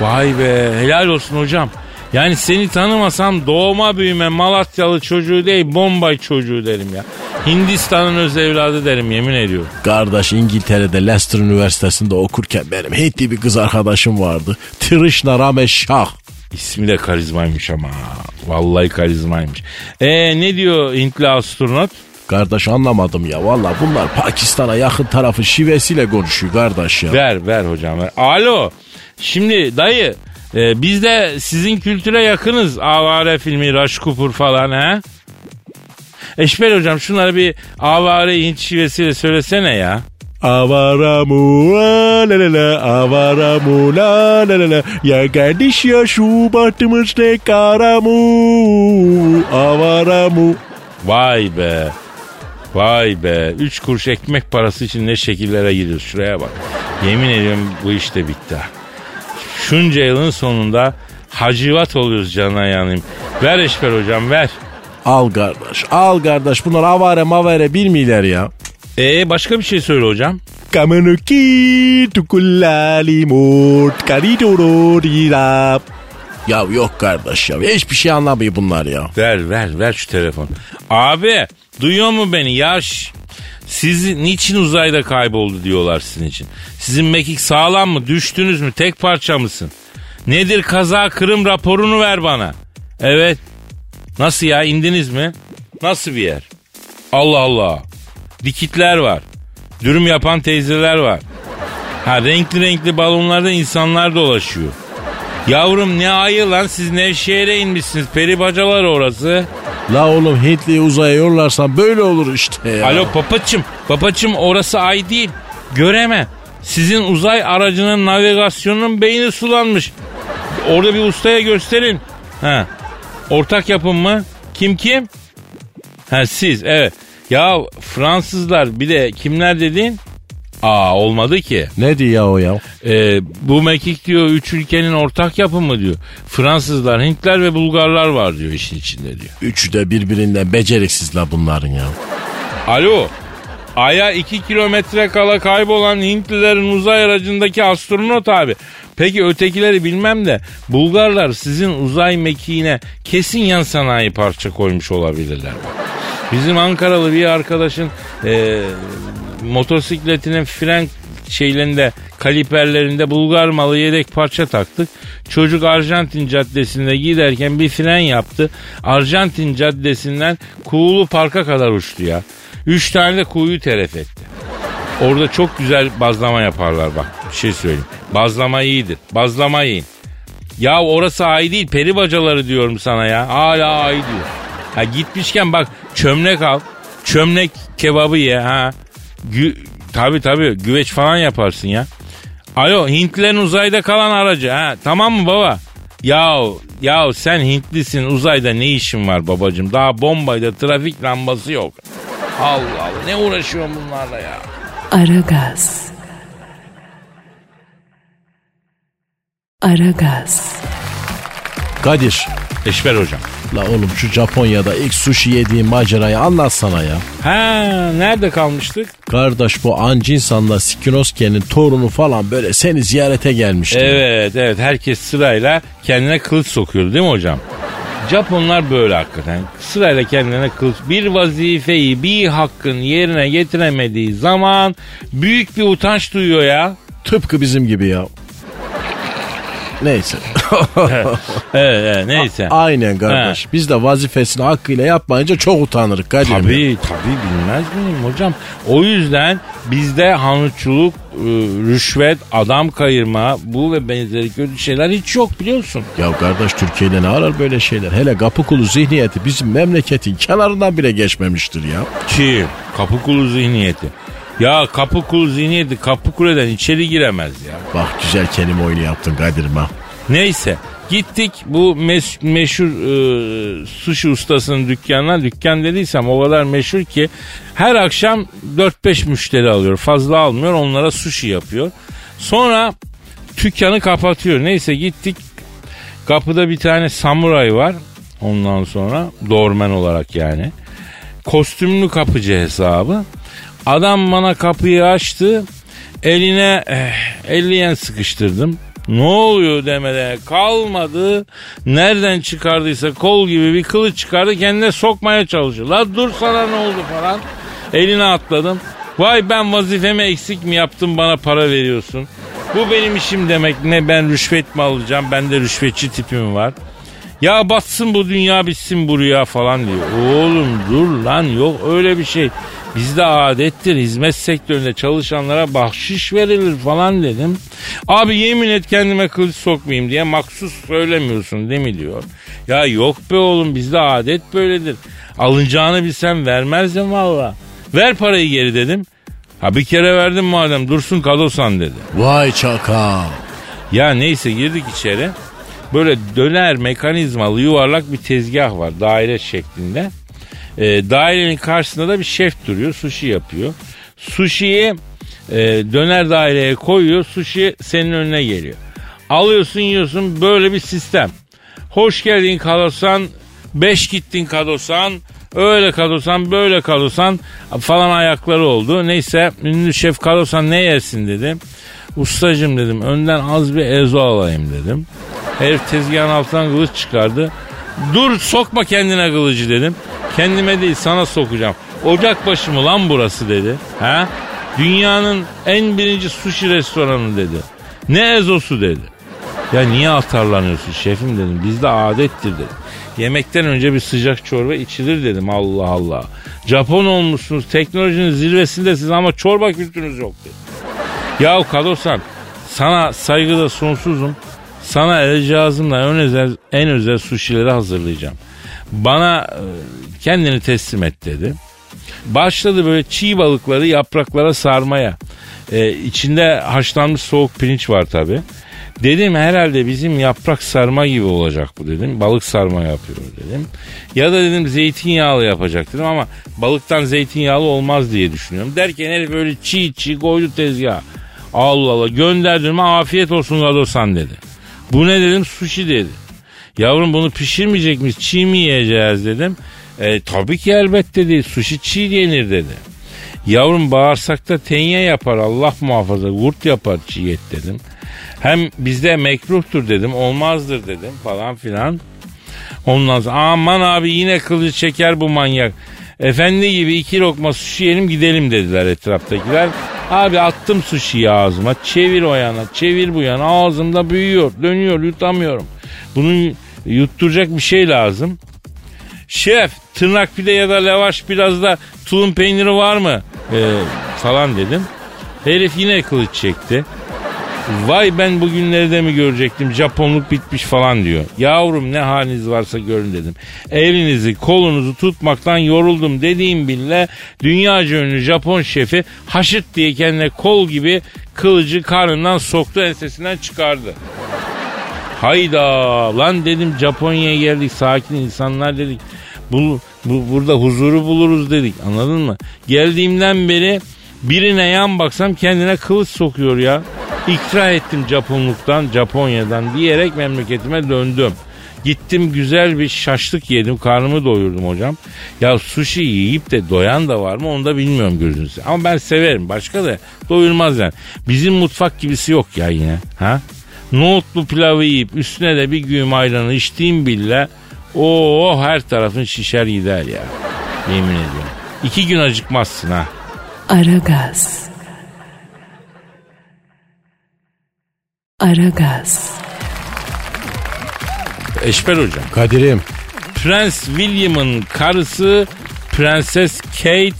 Vay be helal olsun hocam. Yani seni tanımasam doğma büyüme Malatyalı çocuğu değil Bombay çocuğu derim ya. Hindistan'ın öz evladı derim yemin ediyorum. Kardeş İngiltere'de Leicester Üniversitesi'nde okurken benim Hintli bir kız arkadaşım vardı. Trishna Ramesh Shah. İsmi de karizmaymış ama. Vallahi karizmaymış. E ne diyor Hintli astronot? Kardeş anlamadım ya. Valla bunlar Pakistan'a yakın tarafı şivesiyle konuşuyor kardeş ya. Ver ver hocam ver. Alo. Şimdi dayı e, biz de sizin kültüre yakınız. Avare filmi, Rush Cooper falan ha. Eşber hocam şunları bir avare Hint şivesiyle söylesene ya. Avaramu la la la avaramu la la la la ya kardeş ya şu bahtımızda karamu avaramu Vay be. Vay be. Üç kuruş ekmek parası için ne şekillere giriyoruz. Şuraya bak. Yemin ediyorum bu iş de bitti. Şunca yılın sonunda hacivat oluyoruz canına yanayım. Ver Eşber hocam ver. Al kardeş al kardeş bunlar avare mavare bilmiyorlar ya. Ee başka bir şey söyle hocam. Kamenuki tukulali mut karidoro dirap. Ya yok kardeş ya hiçbir şey anlamıyor bunlar ya. Ver ver ver şu telefon. Abi duyuyor mu beni yaş? Siz niçin uzayda kayboldu diyorlar sizin için. Sizin mekik sağlam mı? Düştünüz mü? Tek parça mısın? Nedir kaza kırım raporunu ver bana. Evet. Nasıl ya indiniz mi? Nasıl bir yer? Allah Allah. Dikitler var. Dürüm yapan teyzeler var. Ha renkli renkli balonlarda insanlar dolaşıyor. Yavrum ne ayı lan siz Nevşehir'e inmişsiniz. Peri bacalar orası. La oğlum Hintli'yi uzaya yollarsan böyle olur işte ya. Alo papaçım. Papaçım orası ay değil. Göreme. Sizin uzay aracının navigasyonunun beyni sulanmış. Orada bir ustaya gösterin. Ha. Ortak yapım mı? Kim kim? Ha siz evet. Ya Fransızlar bir de kimler dedin? Aa olmadı ki. Ne diyor ya o ya? Ee, bu mekik diyor üç ülkenin ortak yapımı diyor. Fransızlar, Hintler ve Bulgarlar var diyor işin içinde diyor. Üçü de birbirinden beceriksiz la bunların ya. Alo. Ay'a 2 kilometre kala kaybolan Hintlilerin uzay aracındaki astronot abi. Peki ötekileri bilmem de Bulgarlar sizin uzay mekiğine kesin yan sanayi parça koymuş olabilirler. Bizim Ankaralı bir arkadaşın e, motosikletinin fren şeylerinde kaliperlerinde Bulgar malı yedek parça taktık. Çocuk Arjantin caddesinde giderken bir fren yaptı. Arjantin caddesinden Kuğulu Park'a kadar uçtu ya. Üç tane de kuğuyu telef etti. Orada çok güzel bazlama yaparlar bak bir şey söyleyeyim. Bazlama iyidir. Bazlama yiyin. Ya orası ay değil peri bacaları diyorum sana ya. Hala ay diyor. Ha gitmişken bak çömlek al. Çömlek kebabı ye ha. Gü tabi tabi güveç falan yaparsın ya. Alo Hintlilerin uzayda kalan aracı ha. Tamam mı baba? Yahu yahu sen Hintlisin uzayda ne işin var babacım? Daha bombayda trafik lambası yok. Allah Allah ne uğraşıyorsun bunlarla ya? Aragaz. Aragaz. Kadir. Eşber hocam. La oğlum şu Japonya'da ilk sushi yediğin macerayı anlatsana ya. Ha nerede kalmıştık? Kardeş bu Anjinsan'la Skinosuke'nin torunu falan böyle seni ziyarete gelmişti. Evet evet herkes sırayla kendine kılıç sokuyordu değil mi hocam? Japonlar böyle hakikaten. Sırayla kendine kılıç. Bir vazifeyi, bir hakkın yerine getiremediği zaman büyük bir utanç duyuyor ya. Tıpkı bizim gibi ya. Neyse. <laughs> Evet, evet neyse. Aynen kardeş. Biz de vazifesini hakkıyla yapmayınca çok utanırız Kadir. Tabii tabii bilmez miyim hocam? O yüzden bizde hanutçuluk, e, rüşvet, adam kayırma bu ve benzeri kötü şeyler hiç yok biliyorsun. Ya kardeş Türkiye'de ne arar böyle şeyler? Hele kapı kulu zihniyeti bizim memleketin kenarından bile geçmemiştir ya. Ki kapı kulu zihniyeti. Ya kapı kulu zihniyeti kapı kuleden içeri giremez ya. Bak güzel kelime oyunu yaptın Kadir'im ha. Neyse gittik bu mes- meşhur e, sushi ustasının dükkanına. Dükkan dediysem o kadar meşhur ki her akşam 4-5 müşteri alıyor. Fazla almıyor onlara sushi yapıyor. Sonra dükkanı kapatıyor. Neyse gittik kapıda bir tane samuray var. Ondan sonra dormen olarak yani. Kostümlü kapıcı hesabı. Adam bana kapıyı açtı. Eline eh, 50 yen sıkıştırdım. Ne oluyor demede kalmadı. Nereden çıkardıysa kol gibi bir kılıç çıkardı kendine sokmaya çalışıyor. La dur sana ne oldu falan. Eline atladım. Vay ben vazifemi eksik mi yaptım bana para veriyorsun. Bu benim işim demek ne ben rüşvet mi alacağım bende rüşvetçi tipim var. Ya batsın bu dünya bitsin bu rüya falan diyor. Oğlum dur lan yok öyle bir şey. Bizde adettir hizmet sektöründe çalışanlara bahşiş verilir falan dedim. Abi yemin et kendime kılıç sokmayayım diye maksus söylemiyorsun değil mi diyor. Ya yok be oğlum bizde adet böyledir. Alınacağını bilsem vermezdim valla. Ver parayı geri dedim. Ha bir kere verdim madem dursun kadosan dedi. Vay çakal. Ya neyse girdik içeri. Böyle döner mekanizmalı yuvarlak bir tezgah var daire şeklinde. E, dairenin karşısında da bir şef duruyor sushi yapıyor. Sushi'yi e, döner daireye koyuyor sushi senin önüne geliyor. Alıyorsun yiyorsun böyle bir sistem. Hoş geldin kadosan, beş gittin kadosan, öyle kadosan, böyle kadosan falan ayakları oldu. Neyse ünlü şef kadosan ne yersin dedim. Ustacım dedim önden az bir ezo alayım dedim. Herif tezgahın altından kılıç çıkardı. Dur sokma kendine kılıcı dedim. Kendime değil sana sokacağım. Ocak başı mı lan burası dedi. Ha? Dünyanın en birinci sushi restoranı dedi. Ne ezosu dedi. Ya niye atarlanıyorsun şefim dedim. Bizde adettir dedim. Yemekten önce bir sıcak çorba içilir dedim. Allah Allah. Japon olmuşsunuz. Teknolojinin zirvesindesiniz ama çorba kültürünüz yok dedi. Ya Kadosan sana saygıda sonsuzum. Sana el cihazımla en özel, en özel suşileri hazırlayacağım. Bana e, kendini teslim et dedi. Başladı böyle çiğ balıkları yapraklara sarmaya. Ee, içinde haşlanmış soğuk pirinç var tabi. Dedim herhalde bizim yaprak sarma gibi olacak bu dedim. Balık sarma yapıyor dedim. Ya da dedim zeytinyağlı yapacak dedim ama balıktan zeytinyağlı olmaz diye düşünüyorum. Derken herif böyle çiğ çiğ koydu tezgaha. Allah Allah gönderdim afiyet olsun Gadosan dedi. Bu ne dedim sushi dedi. Yavrum bunu pişirmeyecek miyiz çiğ mi yiyeceğiz dedim. E, tabii ki elbette değil sushi çiğ yenir dedi. Yavrum bağırsakta tenye yapar Allah muhafaza kurt yapar çiğ et dedim. Hem bizde mekruhtur dedim olmazdır dedim falan filan. Ondan sonra aman abi yine kılıcı çeker bu manyak. Efendi gibi iki lokma sushi yiyelim gidelim dediler etraftakiler. Abi attım sushi'yi ağzıma. Çevir o yana, çevir bu yana. Ağzımda büyüyor, dönüyor, yutamıyorum. Bunun yutturacak bir şey lazım. Şef tırnak pide ya da lavaş biraz da tulum peyniri var mı? Ee, falan dedim. Herif yine kılıç çekti. Vay ben bugünleri de mi görecektim Japonluk bitmiş falan diyor. Yavrum ne haliniz varsa görün dedim. Elinizi kolunuzu tutmaktan yoruldum dediğim bile dünyaca ünlü Japon şefi haşırt diye kendine kol gibi kılıcı karnından soktu ensesinden çıkardı. Hayda lan dedim Japonya'ya geldik sakin insanlar dedik. Bu, bu, burada huzuru buluruz dedik anladın mı? Geldiğimden beri birine yan baksam kendine kılıç sokuyor ya. İkra ettim Japonluktan, Japonya'dan diyerek memleketime döndüm. Gittim güzel bir şaşlık yedim, karnımı doyurdum hocam. Ya sushi yiyip de doyan da var mı onu da bilmiyorum gözünüzü. Ama ben severim, başka da doyurmaz yani. Bizim mutfak gibisi yok ya yine. Ha? Nohutlu pilavı yiyip üstüne de bir güğüm ayranı içtiğim bile o her tarafın şişer gider ya. Yemin ediyorum. İki gün acıkmazsın ha. Aragaz. Aragaz. Eşber hocam. Kadir'im Prens William'ın karısı Prenses Kate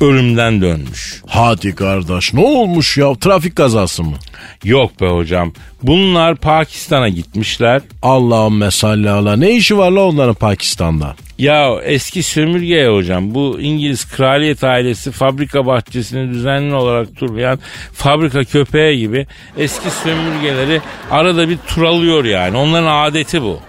ölümden dönmüş. hadi kardeş ne olmuş ya trafik kazası mı? Yok be hocam. Bunlar Pakistan'a gitmişler. Allahümme salli ala ne işi var la onların Pakistan'da? Ya eski sömürge hocam. Bu İngiliz kraliyet ailesi fabrika bahçesini düzenli olarak turlayan fabrika köpeği gibi eski sömürgeleri arada bir turalıyor yani. Onların adeti bu.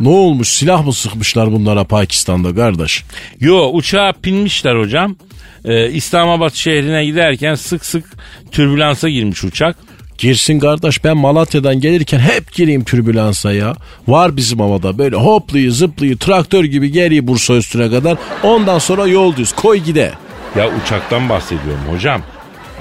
Ne olmuş silah mı sıkmışlar bunlara Pakistan'da kardeş? Yo uçağa binmişler hocam. Ee, İslamabad şehrine giderken sık sık türbülansa girmiş uçak. Girsin kardeş ben Malatya'dan gelirken hep gireyim türbülansa ya. Var bizim havada böyle hopluyu zıplıyı traktör gibi geriyi Bursa üstüne kadar. Ondan sonra yol düz koy gide. Ya uçaktan bahsediyorum hocam.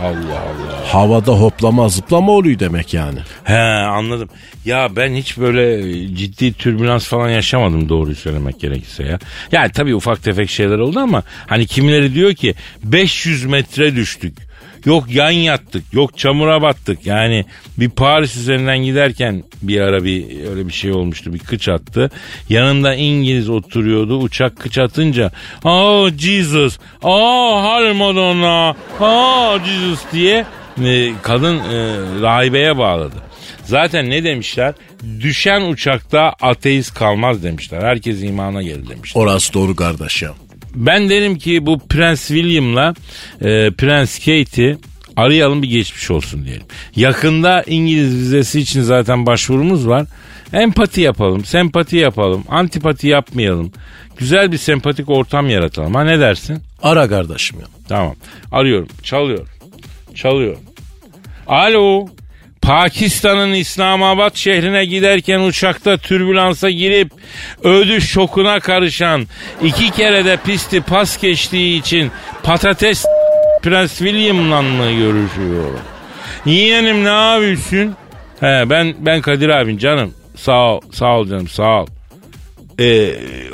Allah Allah. Havada hoplama zıplama oluyor demek yani. He anladım. Ya ben hiç böyle ciddi türbülans falan yaşamadım doğruyu söylemek gerekirse ya. Yani tabii ufak tefek şeyler oldu ama hani kimileri diyor ki 500 metre düştük. Yok yan yattık, yok çamura battık. Yani bir Paris üzerinden giderken bir ara bir öyle bir şey olmuştu. Bir kıç attı. Yanında İngiliz oturuyordu. Uçak kıç atınca "Oh Jesus, oh Hail Madonna, oh Jesus" diye e, kadın e, rahibeye bağladı. Zaten ne demişler? Düşen uçakta ateist kalmaz demişler. Herkes imana gelir demişler. Orası doğru kardeş ya. Ben derim ki bu Prens William'la e, Prens Kate'i arayalım bir geçmiş olsun diyelim. Yakında İngiliz vizesi için zaten başvurumuz var. Empati yapalım, sempati yapalım, antipati yapmayalım. Güzel bir sempatik ortam yaratalım. Ha ne dersin? Ara kardeşim ya. Tamam. Arıyorum. Çalıyor. Çalıyor. Alo. Pakistan'ın İslamabad şehrine giderken uçakta türbülansa girip ödü şokuna karışan iki kere de pisti pas geçtiği için patates Prens William'la mı görüşüyor? Yeğenim ne yapıyorsun? He ben ben Kadir abin canım. Sağ ol, sağ ol canım sağ ol. Ee,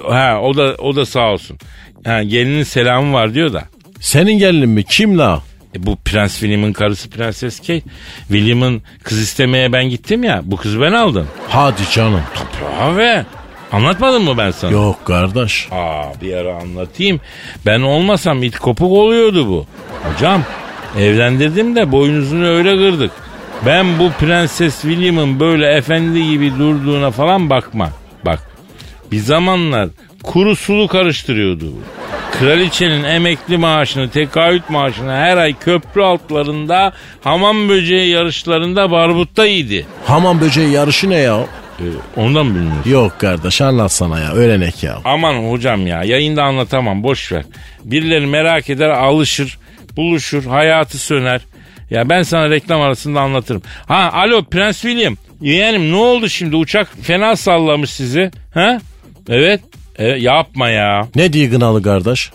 ha o da o da sağ olsun. Ha, gelinin selamı var diyor da. Senin gelinin mi? Kim la? E bu Prens William'ın karısı Prenses Kate. William'ın kız istemeye ben gittim ya. Bu kızı ben aldım. Hadi canım. Abi. Anlatmadım mı ben sana? Yok kardeş. Aa bir ara anlatayım. Ben olmasam it kopuk oluyordu bu. Hocam evlendirdim de boynuzunu öyle kırdık. Ben bu Prenses William'ın böyle efendi gibi durduğuna falan bakma. Bak bir zamanlar kuru sulu karıştırıyordu bu. Kraliçenin emekli maaşını, tekahüt maaşını her ay köprü altlarında hamam böceği yarışlarında barbutta yedi. Hamam böceği yarışı ne ya? Ee, ondan mı bilmiyorsun? Yok kardeş anlatsana ya öğrenek ya. Aman hocam ya yayında anlatamam boş ver. Birileri merak eder alışır, buluşur, hayatı söner. Ya ben sana reklam arasında anlatırım. Ha alo Prens William. Yeğenim ne oldu şimdi uçak fena sallamış sizi. Ha? Evet. Evet yapma ya. Ne diye gınalı kardeş?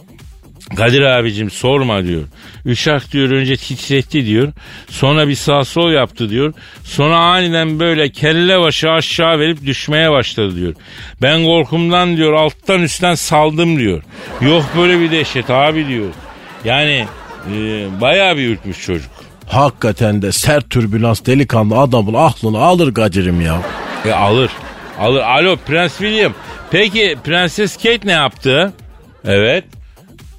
Kadir abicim sorma diyor. Uşak diyor önce titretti diyor. Sonra bir sağ sol yaptı diyor. Sonra aniden böyle kelle başı aşağı verip düşmeye başladı diyor. Ben korkumdan diyor alttan üstten saldım diyor. Yok böyle bir dehşet abi diyor. Yani e, bayağı bir ürkmüş çocuk. Hakikaten de sert türbülans delikanlı adamın aklını alır Kadir'im ya. E alır. Alır. Alo Prens William. Peki Prenses Kate ne yaptı? Evet.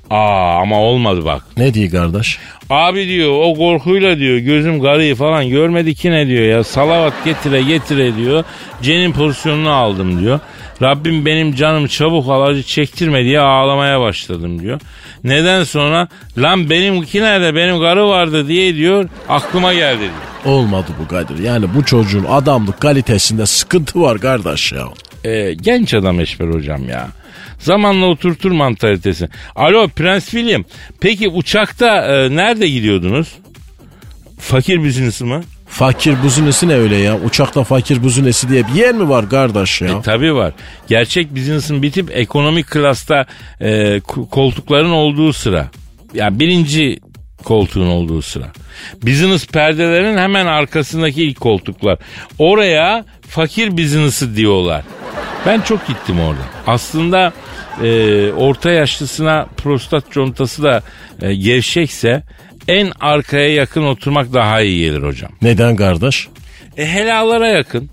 Aa ama olmadı bak. Ne diyor kardeş? Abi diyor o korkuyla diyor gözüm karıyı falan görmedi ki ne diyor ya. Salavat getire getire diyor. Cenin pozisyonunu aldım diyor. Rabbim benim canım çabuk al acı çektirme diye ağlamaya başladım diyor. Neden sonra lan benimki nerede benim karı vardı diye diyor aklıma geldi diyor. Olmadı bu Kadir. Yani bu çocuğun adamlık kalitesinde sıkıntı var kardeş ya. Ee, genç adam Eşber hocam ya. Zamanla oturtur mantalitesi. Alo Prens William. Peki uçakta e, nerede gidiyordunuz? Fakir bizinesi mi? Fakir buzinesi ne öyle ya? Uçakta fakir buzinesi diye bir yer mi var kardeş ya? E tabi var. Gerçek business'ın bitip ekonomik klasta e, koltukların olduğu sıra. Ya birinci koltuğun olduğu sıra. Business perdelerin hemen arkasındaki ilk koltuklar. Oraya fakir business'ı diyorlar. Ben çok gittim orada. Aslında e, orta yaşlısına prostat contası da e, gevşekse en arkaya yakın oturmak daha iyi gelir hocam. Neden kardeş? E helalara yakın.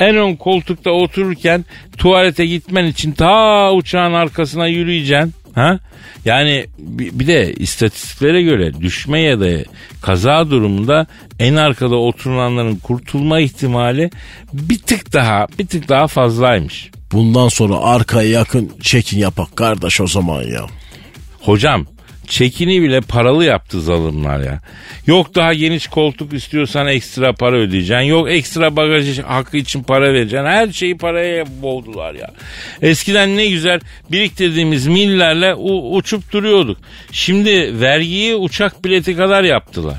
En ön koltukta otururken tuvalete gitmen için ta uçağın arkasına yürüyeceksin. Ha? Yani bir, de istatistiklere göre düşme ya da kaza durumunda en arkada oturanların kurtulma ihtimali bir tık daha bir tık daha fazlaymış. Bundan sonra arkaya yakın çekin yapak kardeş o zaman ya. Hocam çekini bile paralı yaptı zalimler ya. Yok daha geniş koltuk istiyorsan ekstra para ödeyeceksin. Yok ekstra bagaj hakkı için para vereceksin. Her şeyi paraya boğdular ya. Eskiden ne güzel biriktirdiğimiz millerle u- uçup duruyorduk. Şimdi vergiyi uçak bileti kadar yaptılar.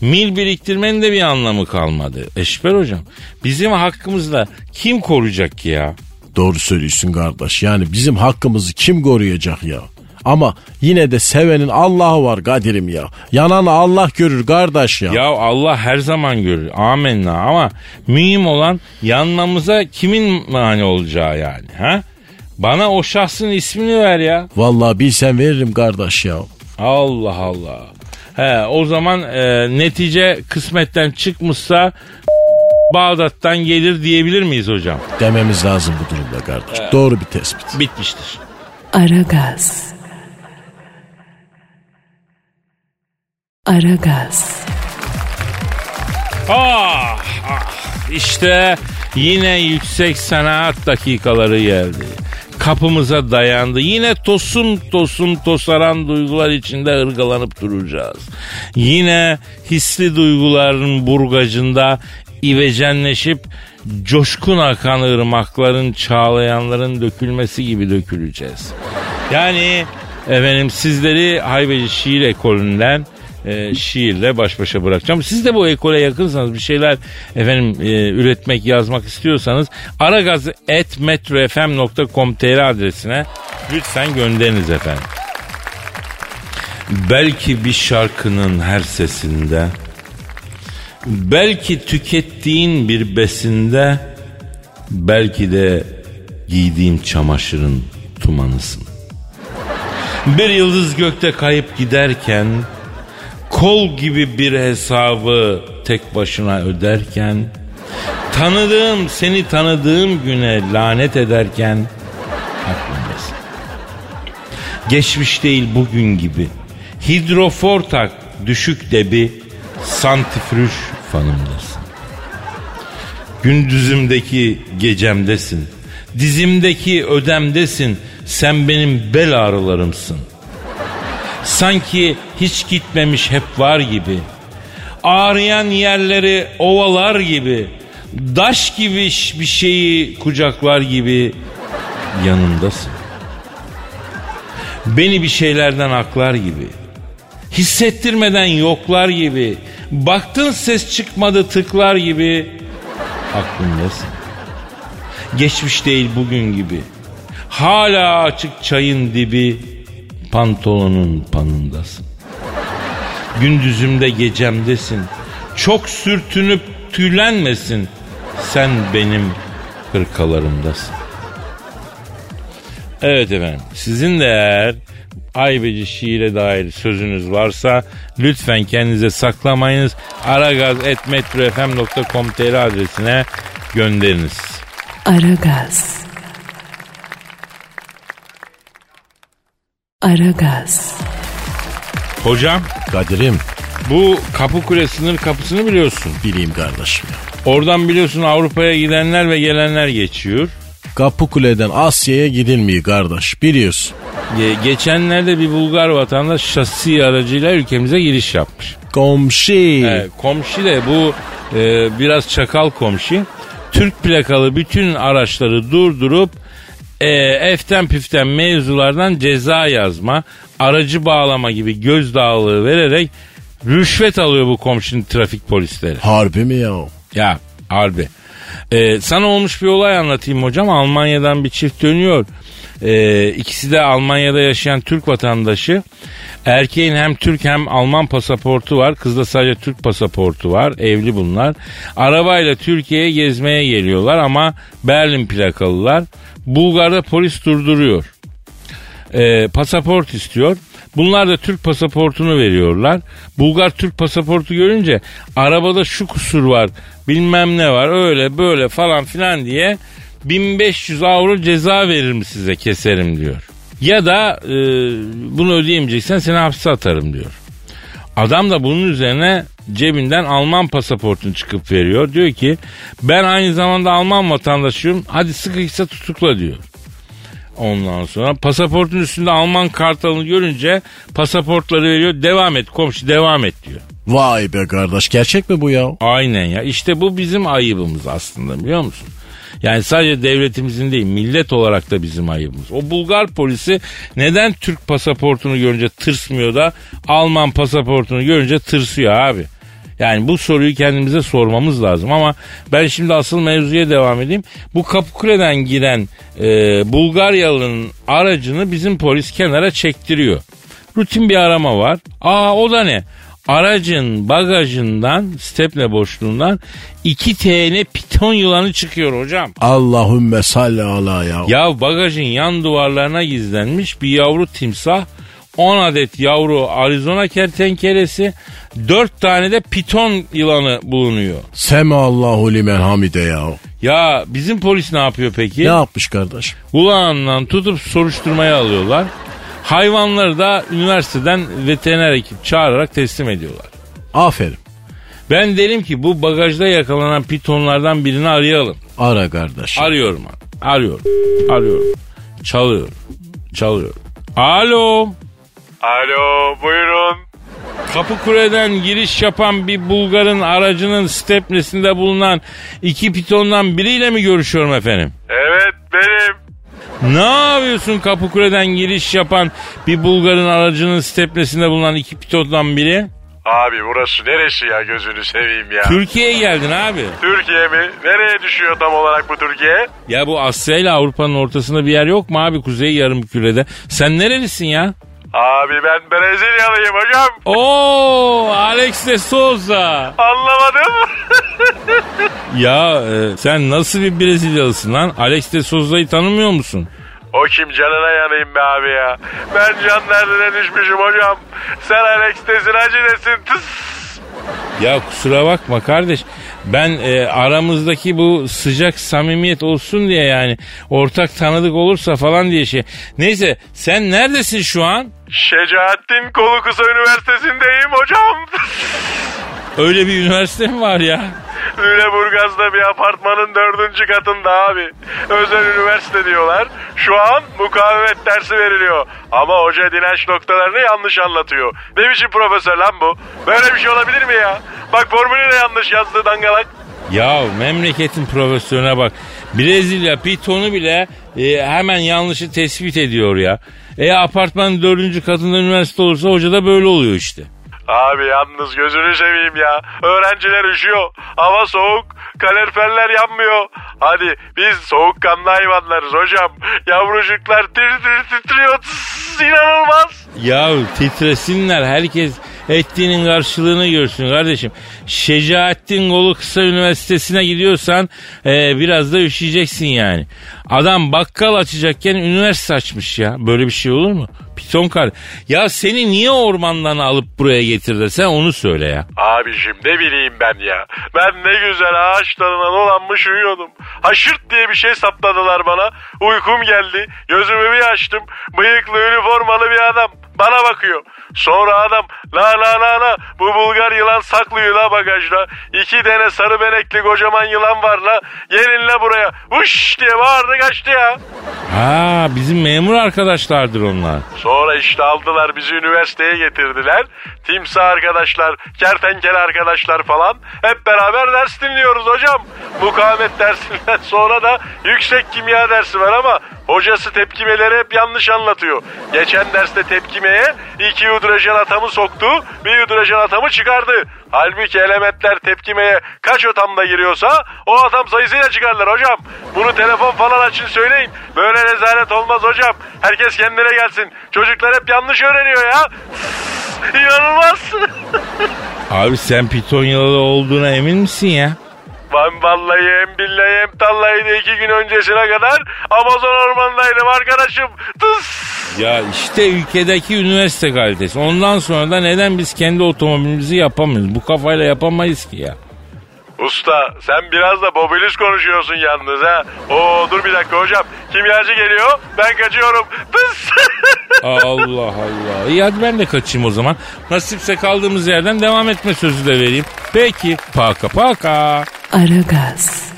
Mil biriktirmenin de bir anlamı kalmadı. Eşber hocam bizim hakkımızda kim koruyacak ki ya? Doğru söylüyorsun kardeş. Yani bizim hakkımızı kim koruyacak ya? Ama yine de sevenin Allah'ı var Kadir'im ya. Yananı Allah görür kardeş ya. Ya Allah her zaman görür. Amenna ama mühim olan yanmamıza kimin mani olacağı yani. Ha? Bana o şahsın ismini ver ya. Vallahi bilsen veririm kardeş ya. Allah Allah. He, o zaman e, netice kısmetten çıkmışsa Bağdat'tan gelir diyebilir miyiz hocam? Dememiz lazım bu durumda kardeş. Doğru bir tespit. Bitmiştir. Aragaz. Aragaz. Ah, ah işte yine yüksek sanat dakikaları geldi. Kapımıza dayandı. Yine tosun tosun tosaran duygular içinde ırgalanıp duracağız. Yine hisli duyguların burgacında ivecenleşip coşkun akan ırmakların çağlayanların dökülmesi gibi döküleceğiz. Yani efendim sizleri Hayveci Şiir Ekolü'nden e, şiirle baş başa bırakacağım. Siz de bu ekole yakınsanız bir şeyler efendim e, üretmek yazmak istiyorsanız aragaz.metrofm.com.tr adresine lütfen gönderiniz efendim. Belki bir şarkının her sesinde belki tükettiğin bir besinde belki de giydiğin çamaşırın tumanısın. Bir yıldız gökte kayıp giderken kol gibi bir hesabı tek başına öderken tanıdığım seni tanıdığım güne lanet ederken aklımdasın. Geçmiş değil bugün gibi. Hidrofor tak düşük debi santifrüş fanımdasın. Gündüzümdeki gecemdesin. Dizimdeki ödemdesin. Sen benim bel ağrılarımsın. Sanki hiç gitmemiş hep var gibi. Ağrıyan yerleri ovalar gibi. Daş gibi bir şeyi kucaklar gibi yanımdasın. Beni bir şeylerden aklar gibi. Hissettirmeden yoklar gibi. Baktın ses çıkmadı tıklar gibi. Aklımdasın. Geçmiş değil bugün gibi. Hala açık çayın dibi pantolonun panındasın. Gündüzümde gecemdesin. Çok sürtünüp tüylenmesin. Sen benim hırkalarımdasın. Evet efendim. Sizin de eğer Aybeci şiire dair sözünüz varsa lütfen kendinize saklamayınız. aragaz.metrofm.com.tr adresine gönderiniz. Aragaz. Aragaz. Hocam Kadir'im bu Kapıkule sınır kapısını biliyorsun. bileyim kardeşim. Oradan biliyorsun Avrupa'ya gidenler ve gelenler geçiyor. Kapıkule'den Asya'ya gidilmiyor kardeş biliyorsun. Ge- geçenlerde bir Bulgar vatandaş şasi aracıyla ülkemize giriş yapmış. Komşu. Evet, komşu de bu e, biraz çakal komşu. Türk plakalı bütün araçları durdurup e, eften püften mevzulardan ceza yazma, aracı bağlama gibi gözdağlığı vererek rüşvet alıyor bu komşunun trafik polisleri. Harbi mi ya? Ya harbi. Ee, sana olmuş bir olay anlatayım hocam. Almanya'dan bir çift dönüyor. Ee, ikisi de Almanya'da yaşayan Türk vatandaşı. Erkeğin hem Türk hem Alman pasaportu var. Kızda sadece Türk pasaportu var. Evli bunlar. Arabayla Türkiye'ye gezmeye geliyorlar ama Berlin plakalılar. Bulgar'da polis durduruyor. Ee, pasaport istiyor. Bunlar da Türk pasaportunu veriyorlar. Bulgar Türk pasaportu görünce arabada şu kusur var bilmem ne var öyle böyle falan filan diye 1500 avro ceza veririm size keserim diyor. Ya da e, bunu ödeyemeyeceksen seni hapse atarım diyor. Adam da bunun üzerine cebinden Alman pasaportunu çıkıp veriyor. Diyor ki ben aynı zamanda Alman vatandaşıyım hadi sıkıysa tutukla diyor. Ondan sonra pasaportun üstünde Alman kartalını görünce pasaportları veriyor. Devam et komşu devam et diyor. Vay be kardeş gerçek mi bu ya? Aynen ya işte bu bizim ayıbımız aslında biliyor musun? Yani sadece devletimizin değil millet olarak da bizim ayıbımız. O Bulgar polisi neden Türk pasaportunu görünce tırsmıyor da Alman pasaportunu görünce tırsıyor abi? Yani bu soruyu kendimize sormamız lazım ama ben şimdi asıl mevzuya devam edeyim. Bu Kapıkule'den giren e, Bulgaryalı'nın aracını bizim polis kenara çektiriyor. Rutin bir arama var. Aa o da ne? Aracın bagajından, stepne boşluğundan iki tane piton yılanı çıkıyor hocam. Allahümme salli ala ya. Ya bagajın yan duvarlarına gizlenmiş bir yavru timsah, 10 adet yavru Arizona kertenkelesi, 4 tane de piton yılanı bulunuyor. Seme Allahu limen hamide ya. Ya bizim polis ne yapıyor peki? Ne yapmış kardeş? Kulağından tutup soruşturmaya alıyorlar. Hayvanları da üniversiteden veteriner ekip çağırarak teslim ediyorlar. Aferin. Ben derim ki bu bagajda yakalanan pitonlardan birini arayalım. Ara kardeş. Arıyorum abi. Arıyorum. Arıyorum. Çalıyorum. Çalıyorum. Alo. Alo buyurun. Kapıkule'den giriş yapan bir Bulgar'ın aracının stepnesinde bulunan iki pitondan biriyle mi görüşüyorum efendim? Evet benim. Ne yapıyorsun Kapıkule'den giriş yapan bir Bulgar'ın aracının stepnesinde bulunan iki pitondan biri? Abi burası neresi ya gözünü seveyim ya. Türkiye'ye geldin abi. Türkiye mi? Nereye düşüyor tam olarak bu Türkiye? Ya bu Asya ile Avrupa'nın ortasında bir yer yok mu abi Kuzey Yarımküre'de? Sen nerelisin ya? Abi ben Brezilyalıyım hocam. Oo Alex de Souza. Anlamadım. Ya e, sen nasıl bir Brezilyalısın lan? Alex de Souza'yı tanımıyor musun? o kim canına yanayım be abi ya. Ben can derdine düşmüşüm hocam. Sen Alex desin acı desin. Tıs. Ya kusura bakma kardeş. Ben e, aramızdaki bu sıcak samimiyet olsun diye yani ortak tanıdık olursa falan diye şey. Neyse sen neredesin şu an? Şecaettin Kolu Kısa Üniversitesi'ndeyim hocam. <laughs> Öyle bir üniversite mi var ya? Lüleburgaz'da bir apartmanın dördüncü katında abi. Özel üniversite diyorlar. Şu an mukavemet dersi veriliyor. Ama hoca direnç noktalarını yanlış anlatıyor. Ne biçim profesör lan bu? Böyle bir şey olabilir mi ya? Bak formülü de yanlış yazdı dangalak. Ya memleketin profesörüne bak. Brezilya pitonu bile e, hemen yanlışı tespit ediyor ya. E apartmanın dördüncü katında üniversite olursa hoca da böyle oluyor işte. Abi yalnız gözünü seveyim ya. Öğrenciler üşüyor. Hava soğuk. Kaloriferler yanmıyor. Hadi biz soğukkanlı hayvanlarız hocam. Yavrucuklar tir tir titriyor. Tıs, inanılmaz. Ya titresinler herkes ettiğinin karşılığını görsün kardeşim. Şecaettin Kolu Kısa Üniversitesi'ne gidiyorsan e, biraz da üşüyeceksin yani. Adam bakkal açacakken üniversite açmış ya. Böyle bir şey olur mu? Piton kar. Ya seni niye ormandan alıp buraya getirdiler? Sen onu söyle ya. Abicim ne bileyim ben ya. Ben ne güzel ağaç dalına dolanmış uyuyordum. Haşırt diye bir şey sapladılar bana. Uykum geldi. Gözümü bir açtım. Bıyıklı üniformalı bir adam. Bana bakıyor. Sonra adam la la la la bu Bulgar yılan saklıyor la bagajda. İki tane sarı benekli kocaman yılan var la. Gelin la buraya. Vuş diye bağırdı kaçtı ya. Ha bizim memur arkadaşlardır onlar. Sonra işte aldılar bizi üniversiteye getirdiler. Timsah arkadaşlar, kertenkele arkadaşlar falan. Hep beraber ders dinliyoruz hocam. Mukavemet dersinden <laughs> sonra da yüksek kimya dersi var ama hocası tepkimeleri hep yanlış anlatıyor. Geçen derste tepkimeye iki hidrojen atamı soktu, bir hidrojen atamı çıkardı. Halbuki elementler tepkimeye kaç atamda giriyorsa o atam sayısıyla çıkarlar hocam. Bunu telefon falan açın söyleyin. Böyle rezalet olmaz hocam. Herkes kendine gelsin. Çocuklar hep yanlış öğreniyor ya. <laughs> İnanılmaz. <laughs> Abi sen piton yılanı olduğuna emin misin ya? Ben vallahi hem billahi hem tallahi de iki gün öncesine kadar Amazon ormanındaydım arkadaşım. Tıs. Ya işte ülkedeki üniversite kalitesi. Ondan sonra da neden biz kendi otomobilimizi yapamıyoruz? Bu kafayla yapamayız ki ya. Usta sen biraz da bobilis konuşuyorsun yalnız ha. Oo dur bir dakika hocam. Kimyacı geliyor. Ben kaçıyorum. Tıs. <laughs> Allah Allah. İyi hadi ben de kaçayım o zaman. Nasipse kaldığımız yerden devam etme sözü de vereyim. Peki. Paka paka. Aragaz.